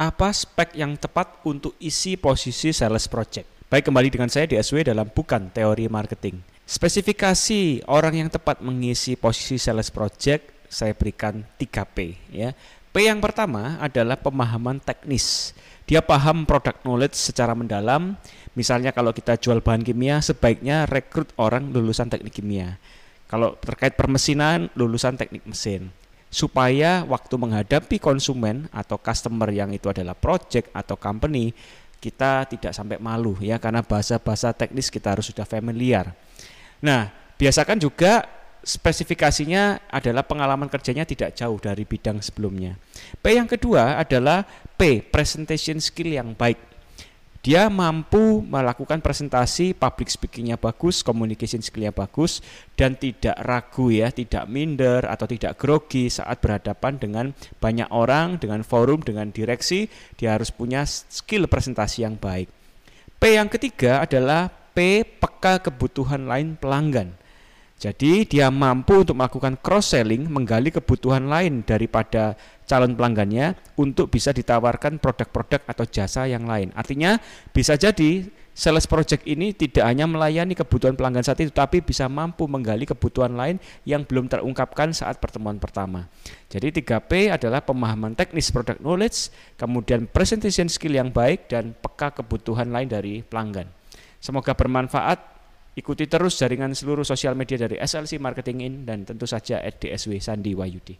Apa spek yang tepat untuk isi posisi sales project? Baik kembali dengan saya DSW dalam bukan teori marketing. Spesifikasi orang yang tepat mengisi posisi sales project saya berikan 3P ya. P yang pertama adalah pemahaman teknis. Dia paham product knowledge secara mendalam. Misalnya kalau kita jual bahan kimia, sebaiknya rekrut orang lulusan teknik kimia. Kalau terkait permesinan, lulusan teknik mesin supaya waktu menghadapi konsumen atau customer yang itu adalah project atau company kita tidak sampai malu ya karena bahasa-bahasa teknis kita harus sudah familiar. Nah, biasakan juga spesifikasinya adalah pengalaman kerjanya tidak jauh dari bidang sebelumnya. P yang kedua adalah P, presentation skill yang baik. Dia mampu melakukan presentasi, public speakingnya bagus, communication skillnya bagus, dan tidak ragu ya, tidak minder atau tidak grogi saat berhadapan dengan banyak orang, dengan forum, dengan direksi. Dia harus punya skill presentasi yang baik. P yang ketiga adalah P peka kebutuhan lain pelanggan. Jadi dia mampu untuk melakukan cross selling, menggali kebutuhan lain daripada calon pelanggannya untuk bisa ditawarkan produk-produk atau jasa yang lain. Artinya bisa jadi sales project ini tidak hanya melayani kebutuhan pelanggan saat itu, tapi bisa mampu menggali kebutuhan lain yang belum terungkapkan saat pertemuan pertama. Jadi 3P adalah pemahaman teknis product knowledge, kemudian presentation skill yang baik, dan peka kebutuhan lain dari pelanggan. Semoga bermanfaat Ikuti terus jaringan seluruh sosial media dari SLC Marketing In dan tentu saja at DSW Sandi Wayudi.